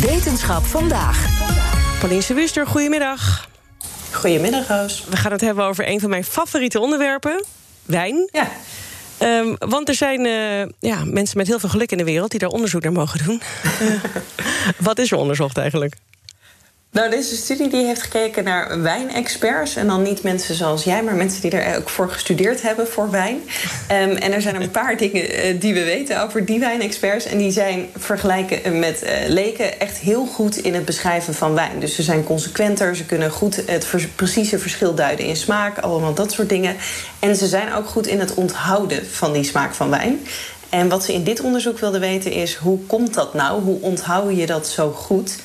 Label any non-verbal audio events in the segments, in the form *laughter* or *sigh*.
Wetenschap vandaag. Pauline Wuster, goedemiddag. Goedemiddag, Roos. We gaan het hebben over een van mijn favoriete onderwerpen: wijn. Ja. Um, want er zijn uh, ja, mensen met heel veel geluk in de wereld die daar onderzoek naar mogen doen. uh, *laughs* wat is er onderzocht eigenlijk? Nou, deze studie die heeft gekeken naar wijnexperts. En dan niet mensen zoals jij, maar mensen die er ook voor gestudeerd hebben voor wijn. Um, *laughs* en er zijn een paar dingen uh, die we weten over die wijnexperts. En die zijn vergelijken met uh, leken echt heel goed in het beschrijven van wijn. Dus ze zijn consequenter, ze kunnen goed het vers precieze verschil duiden in smaak, allemaal dat soort dingen. En ze zijn ook goed in het onthouden van die smaak van wijn. En wat ze in dit onderzoek wilden weten is: hoe komt dat nou? Hoe onthoud je dat zo goed?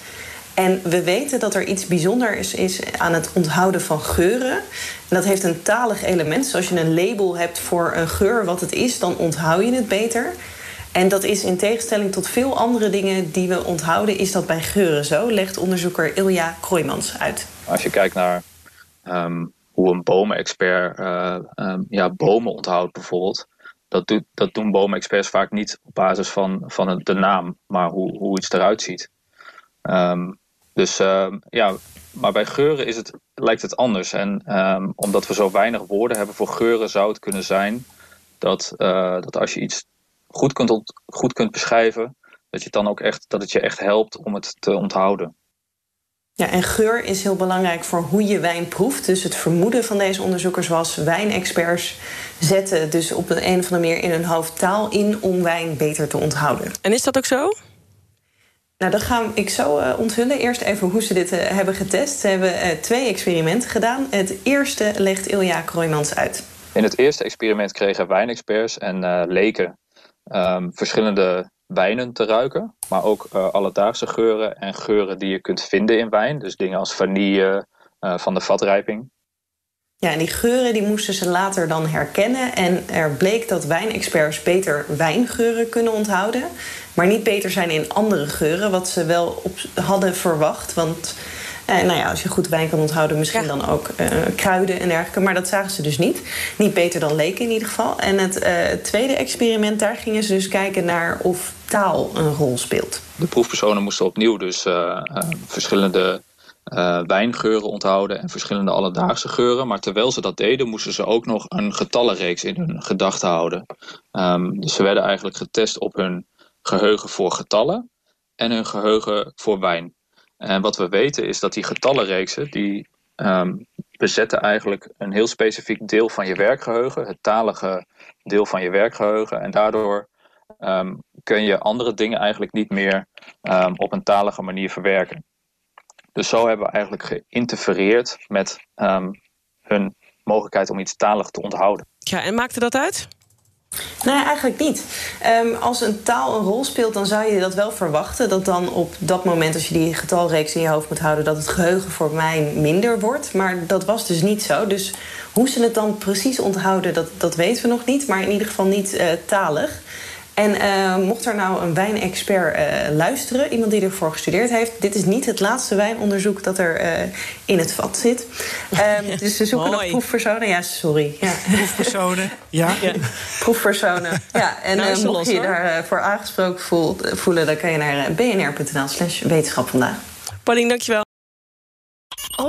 En we weten dat er iets bijzonders is aan het onthouden van geuren. En dat heeft een talig element. Dus als je een label hebt voor een geur wat het is, dan onthoud je het beter. En dat is in tegenstelling tot veel andere dingen die we onthouden, is dat bij geuren zo, legt onderzoeker Ilja Kroijmans uit. Als je kijkt naar um, hoe een bomenexpert uh, ja, bomen onthoudt bijvoorbeeld. Dat, doet, dat doen bomenexperts vaak niet op basis van, van de naam, maar hoe, hoe iets eruit ziet. Um, dus uh, ja, maar bij geuren is het, lijkt het anders. En um, omdat we zo weinig woorden hebben voor geuren, zou het kunnen zijn dat, uh, dat als je iets goed kunt, goed kunt beschrijven, dat, je het dan ook echt, dat het je echt helpt om het te onthouden. Ja, en geur is heel belangrijk voor hoe je wijn proeft. Dus het vermoeden van deze onderzoekers was... wijnexperts zetten dus op een, een of andere manier in hun hoofd taal in... om wijn beter te onthouden. En is dat ook zo? Nou, dat ga ik zo uh, onthullen. Eerst even hoe ze dit uh, hebben getest. Ze hebben uh, twee experimenten gedaan. Het eerste legt Ilja Kroijmans uit. In het eerste experiment kregen wijnexperts en leken um, verschillende wijnen te ruiken. Maar ook alledaagse geuren en geuren die je kunt vinden in wijn. Dus dingen als vanille van de vatrijping. Ja, en die geuren die moesten ze later dan herkennen. En er bleek dat wijnexperts beter wijngeuren kunnen onthouden. Maar niet beter zijn in andere geuren, wat ze wel op, hadden verwacht. Want eh, nou ja, als je goed wijn kan onthouden, misschien ja. dan ook uh, kruiden en dergelijke. Maar dat zagen ze dus niet. Niet beter dan leken in ieder geval. En het uh, tweede experiment, daar gingen ze dus kijken naar of taal een rol speelt. De proefpersonen moesten opnieuw dus uh, verschillende uh, wijngeuren onthouden en verschillende alledaagse geuren. Maar terwijl ze dat deden, moesten ze ook nog een getallenreeks in hun gedachten houden. Um, dus ze werden eigenlijk getest op hun geheugen voor getallen en hun geheugen voor wijn. En wat we weten is dat die getallenreeksen, die um, bezetten eigenlijk een heel specifiek deel van je werkgeheugen, het talige deel van je werkgeheugen. En daardoor um, kun je andere dingen eigenlijk niet meer op een talige manier verwerken. Dus zo hebben we eigenlijk geïnterfereerd met um, hun mogelijkheid om iets talig te onthouden. Ja, en maakte dat uit? Nee, eigenlijk niet. Um, als een taal een rol speelt, dan zou je dat wel verwachten. Dat dan op dat moment, als je die getalreeks in je hoofd moet houden, dat het geheugen voor mij minder wordt. Maar dat was dus niet zo. Dus hoe ze het dan precies onthouden, dat, dat weten we nog niet. Maar in ieder geval niet uh, talig. En uh, mocht er nou een wijnexpert uh, luisteren, iemand die ervoor gestudeerd heeft, dit is niet het laatste wijnonderzoek dat er uh, in het vat zit. Um, *laughs* dus ze zoeken nog proefpersonen. Ja, sorry. Ja. *laughs* Proefpersonen, ja. ja. Proefpersonen. Ja, en nou, mocht je je daarvoor aangesproken voel, voelen, dan kan je naar bnr.nl/slash wetenschap vandaag. Pauline, dankjewel.